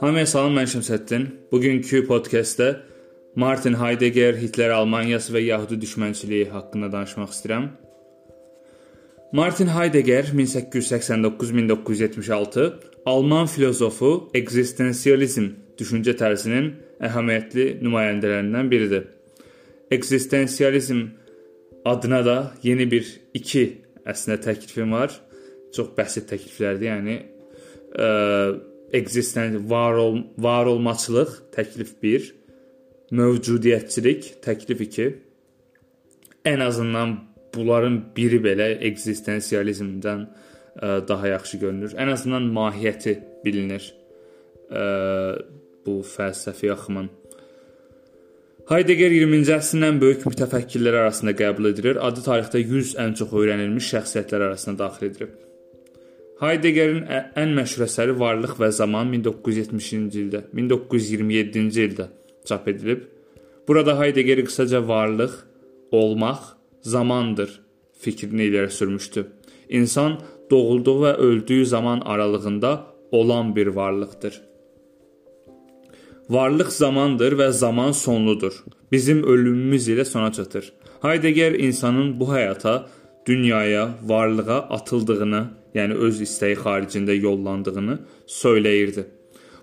Hamıya salam, mən Şəmsəddin. Bugünkü podkastdə Martin Heidegger, Hitler Almaniyası və Yahudi düşmənçiliyi haqqında danışmaq istəyirəm. Martin Heidegger 1889-1976 Alman filozofu, ekzistensializm düşüncə tərzinin əhəmiyyətli nümayəndələrindən biridir. Ekzistensializm adına da yeni bir 2 əslində təklifim var. Çox bəsit təkliflərdir, yəni ə, ekzisten var ol var olmaçılıq təklif 1, mövcudiyyətçilik təklif 2. Ən azından bunların biri belə ekzistensializmdən ə, daha yaxşı görünür. Ən azından mahiyyəti bilinir. Ə, bu fəlsəfi axımın. Heidegger 20-ci əsrin ən böyük mütəfəkkirləri arasında qəbul edilir. Adı tarixdə 100 ən çox öyrənilmiş şəxsiyyətlər arasında daxil edilib. Heideggerin ən məşhur əsəri Varlıq və Zaman 1970-ci ildə, 1927-ci ildə çap edilib. Burada Heidegger qısaca varlıq, olmaq, zamandır fikrini irəli sürmüşdü. İnsan doğulduğu və öldüyü zaman aralığında olan bir varlıqdır. Varlıq zamandır və zaman sonludur. Bizim ölümümüz ilə sona çatır. Heidegger insanın bu həyata, dünyaya, varlığa atıldığını yəni öz istəyi xaricində yollandığını söyləyirdi.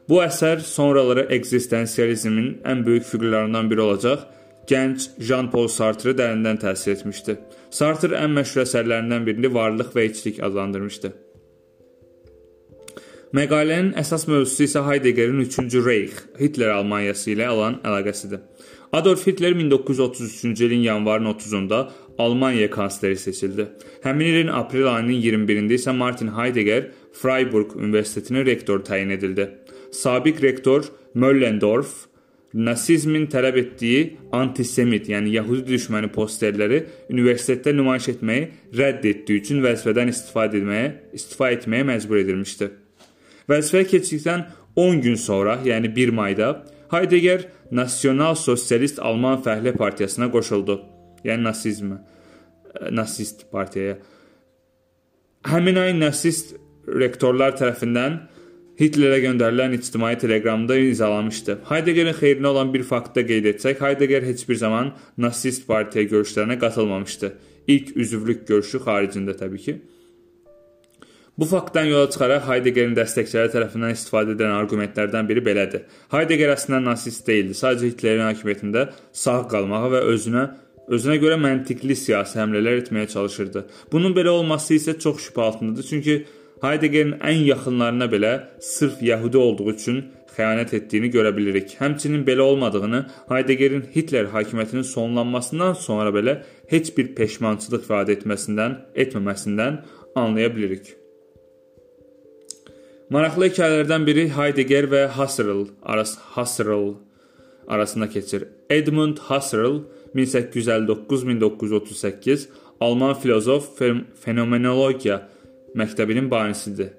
Bu əsər sonraları ekzistensializmin ən böyük fiqurlarından biri olacaq gənc Jean-Paul Sartre dərindən təsir etmişdi. Sartre ən məşhur əsərlərindən birini Varlıq və Heçlik adlandırmışdı. Məqalənin əsas mövzusu isə Heideggerin 3-cü Reich, Hitler Almaniyası ilə olan əlaqəsidir. Adolf Hitler 1933-cü ilin yanvarın 30-da Almaniya kansleri seçildi. Həmin ilin aprel ayının 21-də isə Martin Heidegger Freiburg Universitetinin rektoru təyin edildi. Sabiq rektor Möllendorf nasizmin tələb etdiyi antisemit, yəni yəhudi düşməni posterləri universitetdə nümayiş etməyi rədd etdiyi üçün vəzifədən istifadə istifa etməyə məcbur edilmişdi. Vəzifəyə keçdikdən 10 gün sonra, yəni 1 mayda Heidegger Nasional Sosialist Alman Fəhlə Partiyasına qoşuldu yəni nasizmə, nasist partiyaya. Həmin ay nasist rektorlar tərəfindən Hitlerə göndərilən ictimai teleqramda imzalamışdı. Heideggerin xeyrinə olan bir faktı da qeyd etsək, Heidegger heç bir zaman nasist partiya görüşlərinə qatılmamışdı. İlk üzvlük görüşü xaricində təbii ki. Bu faktdan yola çıxaraq Heideggerin dəstəkçiləri tərəfindən istifadə edilən arqumentlərdən biri belədir. Heidegger əslində nasist deyildi, sadəcə Hitlerin hakimiyyətində sağ qalmağa və özünə Özünə görə məntiqli siyasi həmlələr etməyə çalışırdı. Bunun belə olması isə çox şübhə altındadır, çünki Heideggerin ən yaxınlarına belə sırf yəhudi olduğu üçün xəyanət etdiyini görə bilirik. Həmçinin belə olmadığını Heideggerin Hitler hakimiyyətinin sonlanmasından sonra belə heç bir peşmançılıq ifadə etməsindən, etməməsindən anlaya bilirik. Maraqlı hekayələrdən biri Heidegger və Husserl arası Husserl arasında keçir. Edmund Husserl 1859-1938 Alman filozof fenomenologiya məktəbinin banisidir.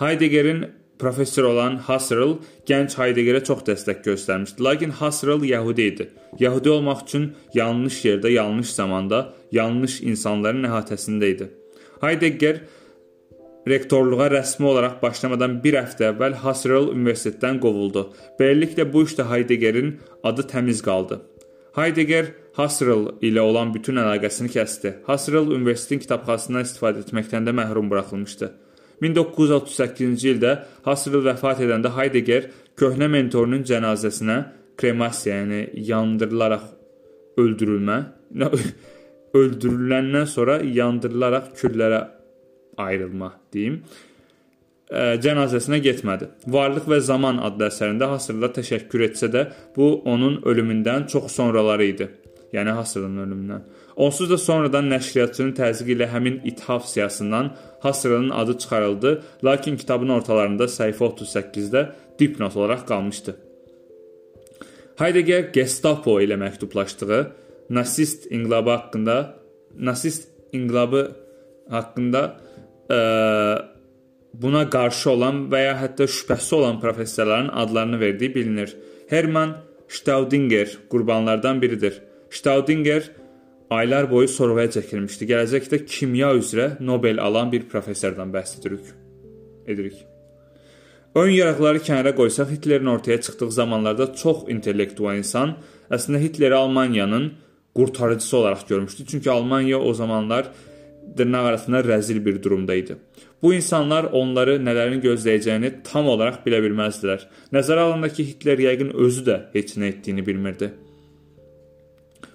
Heideggerin professor olan Husserl gənc Heideggerə çox dəstək göstərmişdi. Lakin Husserl yəhudi idi. Yəhudi olmaq üçün yanlış yerdə, yanlış zamanda, yanlış insanların əhatəsində idi. Heidegger rektorluğa rəsmi olaraq başlamadan bir həftə əvvəl Husserl universitetdən qovuldu. Beləliklə bu işdə Heideggerin adı təmiz qaldı. Heidegger Husserl ilə olan bütün əlaqəsini kəsdi. Husserl universitetin kitabxanasından istifadə etməkdən də məhrum buraxılmışdı. 1938-ci ildə Husserl vəfat edəndə Heidegger köhnə mentorunun cənazəsinə kremasiya, yəni yandırılaraq öldürülmə, öldürüləndən sonra yandırılaraq küllərə ayrılma deyim cənazəsinə getmədi. Varlıq və Zaman adlı əsərində Hasırla təşəkkür etsə də, bu onun ölümündən çox sonraları idi. Yəni Hasırın ölümündən. Onsuz da sonradan nəşriyyatçının təzyiqi ilə həmin ithaf siyasından Hasırın adı çıxarıldı, lakin kitabın ortalarında səhifə 38-də dipnot olaraq qalmışdı. Heidegger Gestapo ilə məktublaşdığı nasist inqilabı haqqında nasist inqilabı haqqında ə, buna qarşı olan və ya hətta şübhəsi olan professorların adlarını verdiyi bilinir. Hermann Staudinger qurbanlardan biridir. Staudinger aylar boyu sorğuya çəkilmişdi. Gələcəkdə kimya üzrə Nobel alan bir professordan bəhs edirik. edirik. Ön yaraqları kənara qoysaq Hitlerin ortaya çıxdığı zamanlarda çox intellektual insan əslində Hitleri Almaniyanın qurtarıcısı olaraq görmüşdü. Çünki Almaniya o zamanlar dırnaq arasında rəzil bir durumda idi. Bu insanlar onları nələrin gözləyəcəyini tam olaraq bilə bilməzdilər. Nəzərə alınanda ki, Hitler yəqin özü də heç nə etdiyini bilmirdi.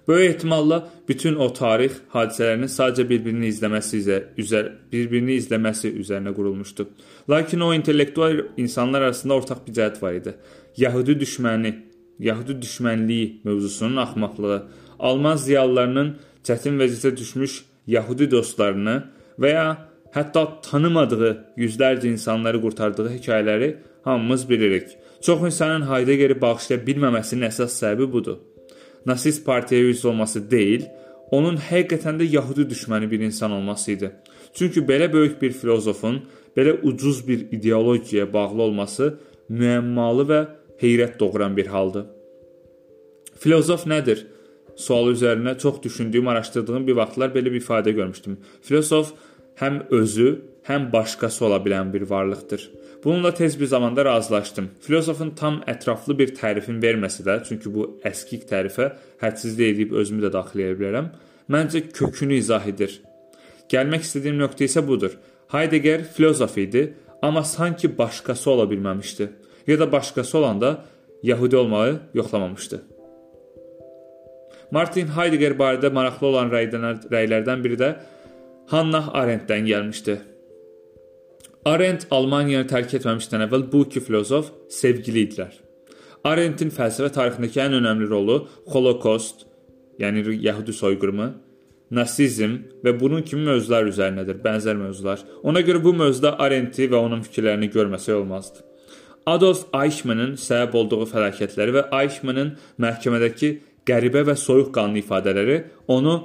Böyük ehtimalla bütün o tarix hadisələrinin sadəcə bir-birini izləməsi üzər bir-birini izləməsi üzərinə qurulmuşdu. Lakin o intellektual insanlar arasında ortaq bir cəhət var idi. Yahudi düşməni, Yahudi düşmənliyi mövzusunun axmaqlığı, Alman ziyalılarının çətin vəziyyətə düşmüş Yahudi dostlarını və ya hətta tanımadığı yüzlərcə insanları qurtardığı hekayələri hamımız bilirik. Çox insanın Heideggeri bağışlaya bilməməsinin əsas səbəbi budur nasist partiyaya üzv olması deyil, onun həqiqətən də Yahudi düşməni bir insan olması idi. Çünki belə böyük bir filozofun belə ucuz bir ideologiyaya bağlı olması müəmmalı və heyrət doğuran bir haldır. Filozof nədir? Sualı üzərinə çox düşündüyüm, araşdırdığım bir vaxtlar belə bir ifadə görmüşdüm. Filosof həm özü, həm başqası ola bilən bir varlıqdır. Bununla tez bir zamanda razılaşdım. Filosofun tam ətraflı bir tərifini verməsə də, çünki bu əskik tərifə hədsizlik edib özümü də daxil edə bilərəm, məncə kökünü izah edir. Gəlmək istədiyim nöqtə isə budur. Heidegger filosof idi, amma sanki başqası ola bilməmişdi. Ya da başqası olanda Yahudi olmağı yoxlamamışdı. Martin Heidegger barədə maraqlı olan rəylərdən biri də Hannah Arendtdən gəlmişdi. Arendt Almaniyanı tərk etməmişdən əvvəl bu iki filosof sevgili idilər. Arendtin fəlsəfə tarixindəki ən önəmli rolu Holokost, yəni Yəhudi soyqırımı, nasizm və bunun kimi mövzular üzərindədir, bənzər mövzular. Ona görə bu mövzuda Arendti və onun fikirlərini görməsək olmazdı. Adolf Eichmannın səbəb olduğu fəlakətləri və Eichmannın məhkəmədəki qəribə və soyuqqanlı ifadələri onu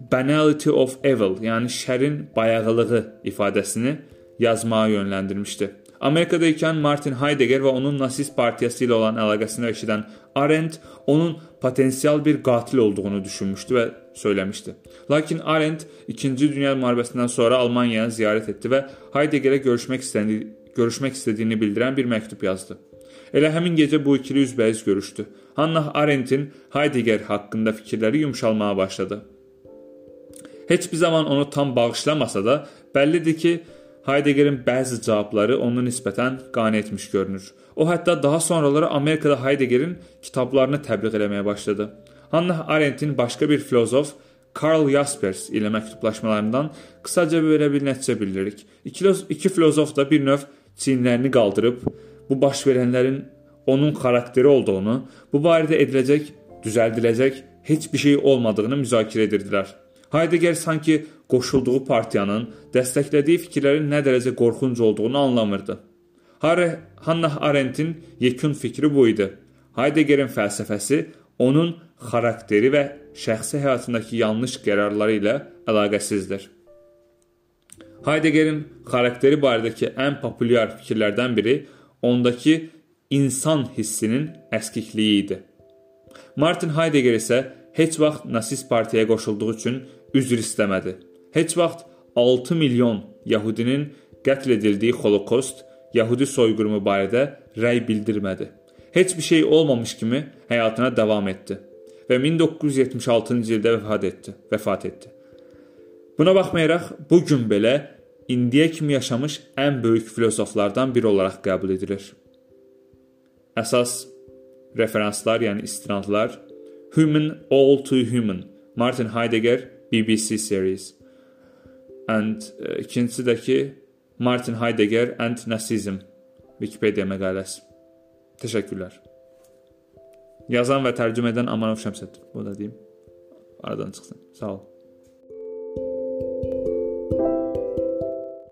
banality of evil, yəni şərin bayağılığı ifadəsini yazmağa yönləndirmişdi. Amerikada ikən Martin Heidegger və onun nasist partiyası ilə olan əlaqəsini eşidən Arendt onun potensial bir qatil olduğunu düşünmüşdü və söyləmişdi. Lakin Arendt 2-ci Dünya müharibəsindən sonra Almaniyanı ziyarət etdi və Heideggerə görüşmək istədiyini, görüşmək istədiyini bildirən bir məktub yazdı. Elə həmin gecə bu ikili üzbəyiz görüşdü. Hannah Arendtin Heidegger haqqında fikirləri yumşalmağa başladı. Heç bir zaman onu tam bağışlamasa da, bəllidir ki, Heideggerin bəzi cavabları onu nisbətən qane etmiş görünür. O hətta daha sonraları Amerikada Heideggerin kitablarını təbliğ eləməyə başladı. Hannah Arendt'in başqa bir filozof Karl Jaspers ilə məktublaşmalarından qısaca belə bir nəticə bildiririk. İki, iki filozof da bir növ çiyinlərini qaldırıb bu baş verənlərin onun xarakteri olduğunu, bu barədə ediləcək, düzəldiləcək heç bir şey olmadığını müzakirə edirdilər. Heidegger sanki qoşulduğu partiyanın dəstəklədiyi fikirlərin nə dərəcə qorxunc olduğunu anlamırdı. Hannah Arendtin yekun fikri bu idi. Heideggerin fəlsəfəsi onun xarakteri və şəxsi həyatındakı yanlış qərarları ilə əlaqəsizdir. Heideggerin xarakteri barədəki ən populyar fikirlərdən biri ondakı insan hissinin əskikliyi idi. Martin Heidegger isə heç vaxt nasist partiyaya qoşulduğu üçün üzr istəmədi. Heç vaxt 6 milyon Yahudinin qətl edildiyi Holokost, Yahudi soyqırımı barədə rəy bildirmədi. Heç bir şey olmamış kimi həyatına davam etdi və 1976-cı ildə vəfat etdi. Vəfat etdi. Buna baxmayaraq bu gün belə indiyə kimi yaşamış ən böyük filozoflardan biri olaraq qəbul edilir. Əsas referanslar, yəni istinadlar Human All Too Human, Martin Heidegger BBC series. And uh, ikincisi də ki Martin Heidegger and Nazism Wikipedia məqaləsi. Təşəkkürlər. Yazan və tərcümə edən Amanov Şəmsəddin. Bu da deyim. Aradan çıxsın. Sağ ol.